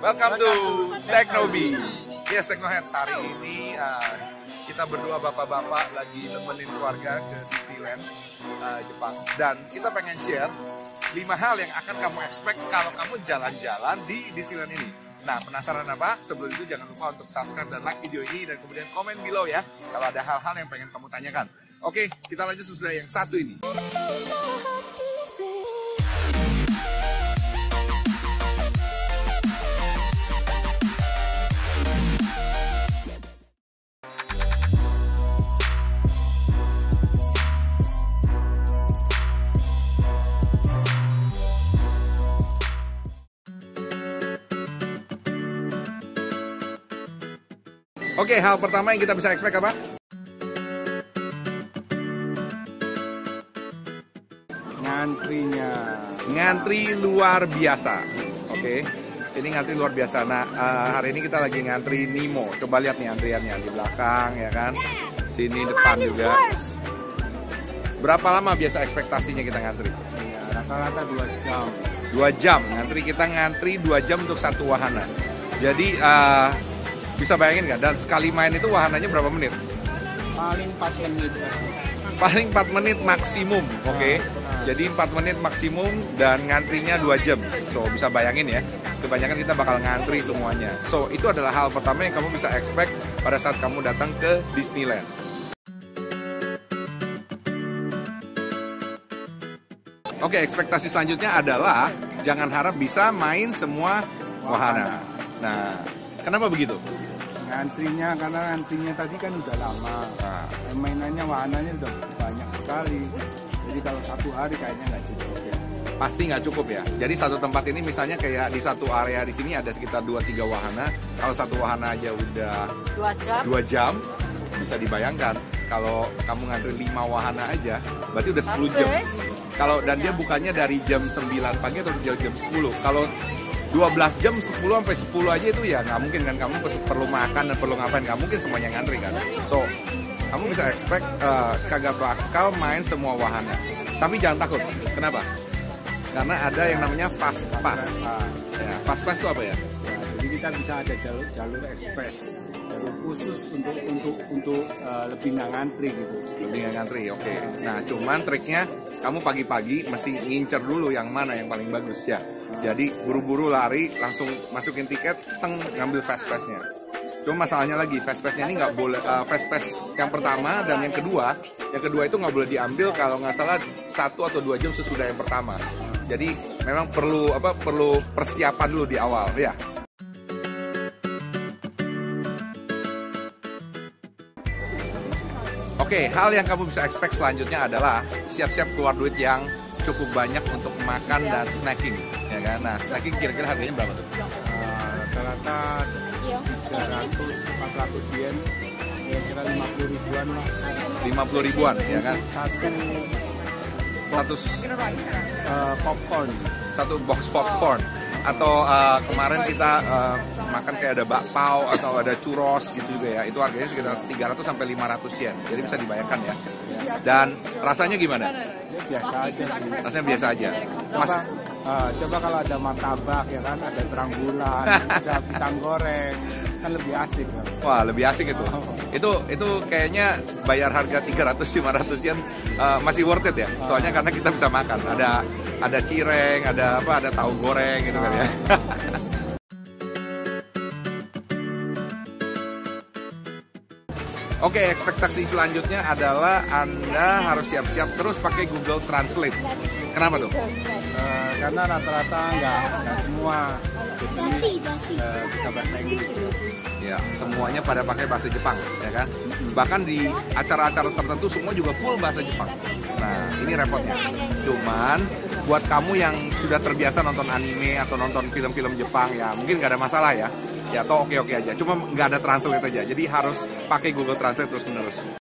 Welcome to Teknobi. Yes, Teknoheads hari ini uh, kita berdua bapak-bapak lagi nemenin keluarga ke Disneyland uh, Jepang dan kita pengen share 5 hal yang akan kamu expect kalau kamu jalan-jalan di Disneyland ini. Nah, penasaran apa? Sebelum itu jangan lupa untuk subscribe dan like video ini dan kemudian komen below ya kalau ada hal-hal yang pengen kamu tanyakan. Oke, kita lanjut sesudah yang satu ini. Oke, hal pertama yang kita bisa expect apa? ngantrinya Ngantri luar biasa. Oke. Ini ngantri luar biasa. Nah, eh, hari ini kita lagi ngantri Nemo. Coba lihat nih antriannya di belakang ya kan. Sini depan juga. Berapa lama biasa ekspektasinya kita ngantri? ya, rata-rata dua jam Dua jam. Ngantri kita ngantri dua jam untuk satu wahana. Jadi eh, bisa bayangin nggak? Dan sekali main itu wahananya berapa menit? paling 4 menit paling 4 menit maksimum oke Nah, jadi 4 menit maksimum dan ngantrinya 2 jam so bisa bayangin ya kebanyakan kita bakal ngantri semuanya so itu adalah hal pertama yang kamu bisa expect pada saat kamu datang ke Disneyland Oke, ekspektasi selanjutnya adalah jangan harap bisa main semua wahana. Nah, kenapa begitu? ngantrinya karena ngantrinya tadi kan udah lama Nah, mainannya wahananya udah banyak sekali jadi kalau satu hari kayaknya nggak cukup ya pasti nggak cukup ya. Jadi satu tempat ini misalnya kayak di satu area di sini ada sekitar 2-3 wahana. Kalau satu wahana aja udah dua jam dua jam, bisa dibayangkan kalau kamu ngantri 5 wahana aja, berarti udah 10 jam. Kalau dan dia bukannya dari jam 9 pagi atau jam 10. Kalau 12 jam 10 sampai 10 aja itu ya nggak mungkin kan kamu perlu makan dan perlu ngapain nggak mungkin semuanya ngantri kan. So kamu bisa expect eh, kagak bakal main semua wahana. Tapi jangan takut. Kenapa? Karena ada yang namanya fast pass. Ya, fast pass itu apa ya? ya, jadi kita bisa ada jalur jalur ekspres jalur khusus untuk untuk untuk eh, lebih nggak ngantri gitu Lebih nggak ngantri, oke. Nah, cuman triknya kamu pagi-pagi mesti ngincer dulu yang mana yang paling bagus ya. Jadi buru-buru lari, langsung masukin tiket, teng ngambil fast pass-nya. Cuma masalahnya lagi fast pass-nya ini nggak boleh eh, fast pass yang pertama dan yang kedua, yang kedua itu nggak boleh diambil kalau nggak salah satu atau dua jam sesudah yang pertama. Jadi memang perlu apa perlu persiapan dulu di awal ya. Oke, hal yang kamu bisa expect selanjutnya adalah siap-siap keluar duit yang cukup banyak untuk makan dan snacking, ya kan? Nah, snacking kira-kira harganya berapa tuh? Eh, rata-rata 300 400 yen. Kira-kira 50 ribuan lah. 50 ribuan, ya kan? satu Satu eh, popcorn. Satu box popcorn atau uh, kemarin kita uh, makan kayak ada bakpao atau ada churros gitu juga ya. Itu harganya sekitar 300 sampai 500 yen. Jadi bisa dibayangkan ya. Dan rasanya gimana? biasa aja sih Rasanya biasa aja. Mas eh, coba kalau ada martabak ya kan ada terang bulan ada pisang goreng kan lebih asik kan Wah lebih asik itu. Itu itu kayaknya bayar harga 300 500 yen uh, masih worth it ya. Soalnya karena kita bisa makan. Ada ada cireng, ada apa? Ada tahu goreng gitu kan ya. Oke, ekspektasi selanjutnya adalah Anda harus siap-siap terus pakai Google Translate. Kenapa tuh? Eh, karena rata-rata nggak nggak semua jadi eh, bisa bahasa Inggris Ya, semuanya pada pakai bahasa Jepang, ya kan? Bahkan di acara-acara tertentu semua juga full bahasa Jepang. Nah, ini repotnya. Cuman buat kamu yang sudah terbiasa nonton anime atau nonton film-film Jepang ya, mungkin nggak ada masalah ya. Ya, toh oke-oke aja. Cuma nggak ada translate aja. Jadi harus pakai Google Translate terus-menerus.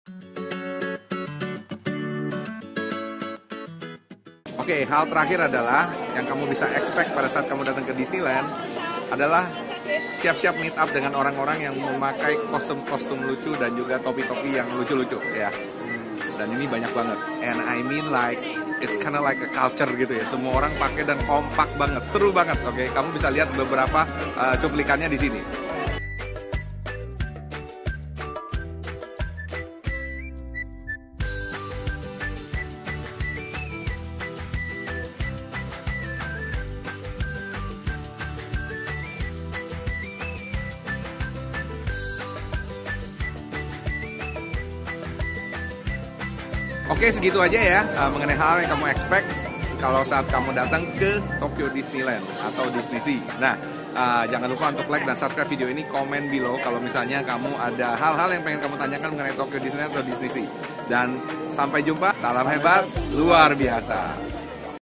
Oke, hal terakhir adalah yang kamu bisa expect pada saat kamu datang ke Disneyland adalah siap-siap meet up dengan orang-orang yang memakai kostum-kostum lucu dan juga topi-topi yang lucu-lucu ya. Dan ini banyak banget. And I mean like it's kind of like a culture gitu ya. Semua orang pakai dan kompak banget, seru banget. Oke, kamu bisa lihat beberapa uh, cuplikannya di sini. Oke segitu aja ya uh, mengenai hal yang kamu expect kalau saat kamu datang ke Tokyo Disneyland atau Disney Sea. Nah uh, jangan lupa untuk like dan subscribe video ini, komen below kalau misalnya kamu ada hal-hal yang pengen kamu tanyakan mengenai Tokyo Disneyland atau Disney Sea. Dan sampai jumpa, salam hebat, luar biasa.